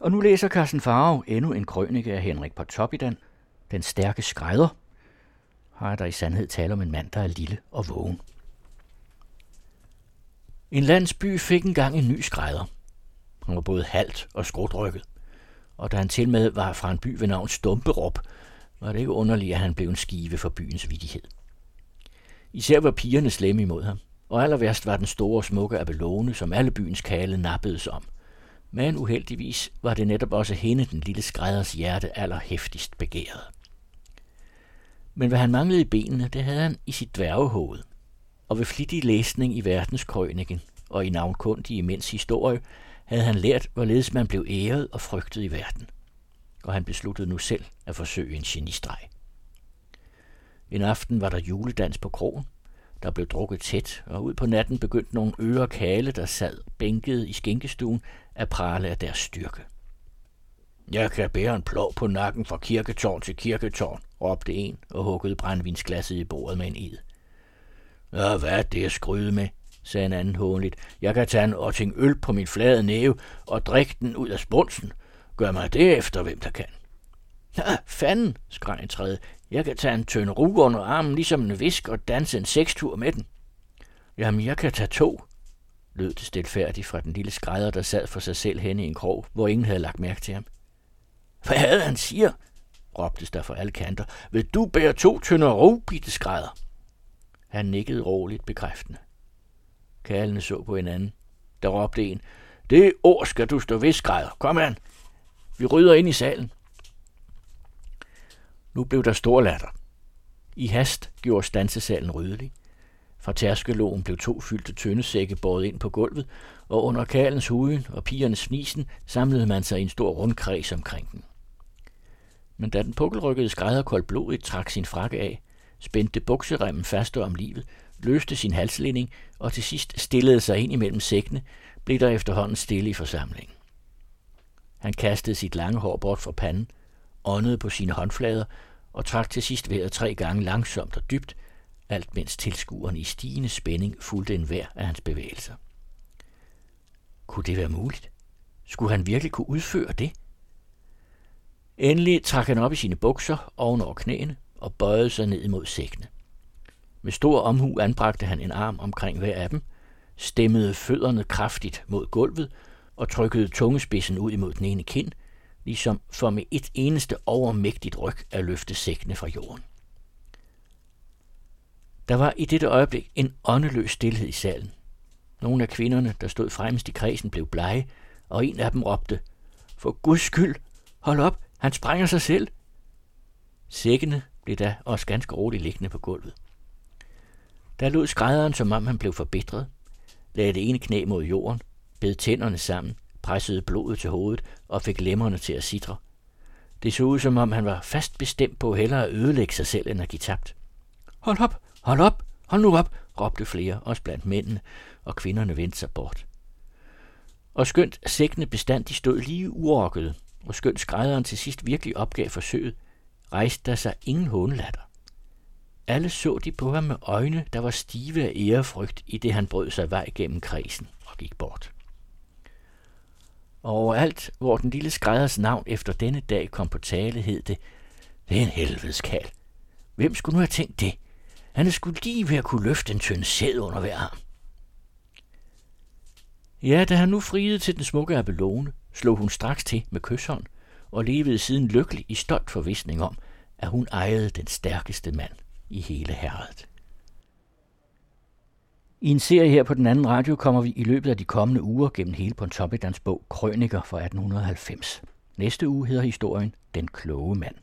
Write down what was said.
Og nu læser Carsten Farve endnu en krønike af Henrik Pontoppidan, Den stærke skrædder. Har der i sandhed tale om en mand, der er lille og vågen. En landsby fik engang en ny skrædder. Han var både halt og skrutrykket. Og da han til med var fra en by ved navn Stumperup, var det ikke underligt, at han blev en skive for byens vidighed. Især var pigerne slemme imod ham, og aller værst var den store smukke Abelone, som alle byens kale nappedes om. Men uheldigvis var det netop også hende, den lille skrædders hjerte allerhæftigst begæret. Men hvad han manglede i benene, det havde han i sit dværgehoved. Og ved flittig læsning i verdenskrøniken og i navnkundig imens historie, havde han lært, hvorledes man blev æret og frygtet i verden. Og han besluttede nu selv at forsøge en genistreg. En aften var der juledans på krogen. Der blev drukket tæt, og ud på natten begyndte nogle øre kale, der sad bænket i skænkestuen, at prale af deres styrke. Jeg kan bære en plov på nakken fra kirketårn til kirketårn, råbte en og huggede brændvinsglasset i bordet med en id. Ja, hvad er det at skryde med, sagde en anden hånligt. Jeg kan tage en otting øl på min flade næve og drikke den ud af spunsen. Gør mig det efter, hvem der kan. Ja, fanden, skreg en tredje. Jeg kan tage en tønde rug under armen, ligesom en visk, og danse en sekstur med den. Jamen, jeg kan tage to, lød det stilfærdigt fra den lille skrædder, der sad for sig selv henne i en krog, hvor ingen havde lagt mærke til ham. Hvad havde han siger? råbtes der fra alle kanter. Vil du bære to tønder rug, bitte skrædder? Han nikkede roligt bekræftende. Kalene så på hinanden. Der råbte en. Det ord skal du stå ved, skrædder. Kom an. Vi rydder ind i salen. Nu blev der stor latter. I hast gjorde stansesalen ryddelig. Fra tærskelågen blev to fyldte tøndesække båret ind på gulvet, og under kalens huden og pigernes snisen samlede man sig i en stor rundkreds omkring den. Men da den pukkelrykkede skrædder koldt blodigt trak sin frakke af, spændte bukseremmen fast om livet, løste sin halslinding og til sidst stillede sig ind imellem sækkene, blev der efterhånden stille i forsamlingen. Han kastede sit lange hår bort fra panden, åndede på sine håndflader og trak til sidst vejret tre gange langsomt og dybt, alt mens tilskueren i stigende spænding fulgte en hver af hans bevægelser. Kunne det være muligt? Skulle han virkelig kunne udføre det? Endelig trak han op i sine bukser oven over knæene og bøjede sig ned imod sækkene. Med stor omhu anbragte han en arm omkring hver af dem, stemmede fødderne kraftigt mod gulvet og trykkede tungespidsen ud imod den ene kind, ligesom for med et eneste overmægtigt ryg at løfte sækkene fra jorden. Der var i dette øjeblik en åndeløs stillhed i salen. Nogle af kvinderne, der stod fremmest i kredsen, blev blege, og en af dem råbte, For Guds skyld, hold op, han sprænger sig selv. Sækkene blev da også ganske roligt liggende på gulvet. Der lod skrædderen, som om han blev forbitret, lagde det ene knæ mod jorden, bed tænderne sammen, pressede blodet til hovedet og fik lemmerne til at sidre. Det så ud, som om han var fast bestemt på hellere at ødelægge sig selv, end at give tabt. Hold op, hold op, hold nu op, råbte flere, også blandt mændene, og kvinderne vendte sig bort. Og skønt sækkene bestandig stod lige uorkede, og skønt skrædderen til sidst virkelig opgav forsøget, rejste der sig ingen hånlatter. Alle så de på ham med øjne, der var stive af ærefrygt, i det han brød sig vej gennem kredsen og gik bort. Og overalt, hvor den lille skrædders navn efter denne dag kom på tale, hed det, det er en helvedes kald. Hvem skulle nu have tænkt det? Han skulle lige ved at kunne løfte en tynd sæd under hver arm. Ja, da han nu friede til den smukke Abelone, slog hun straks til med kysshånd og levede siden lykkelig i stolt forvisning om, at hun ejede den stærkeste mand i hele herredet. I en serie her på den anden radio kommer vi i løbet af de kommende uger gennem hele Pontoppidans bog Krøniker fra 1890. Næste uge hedder historien Den kloge mand.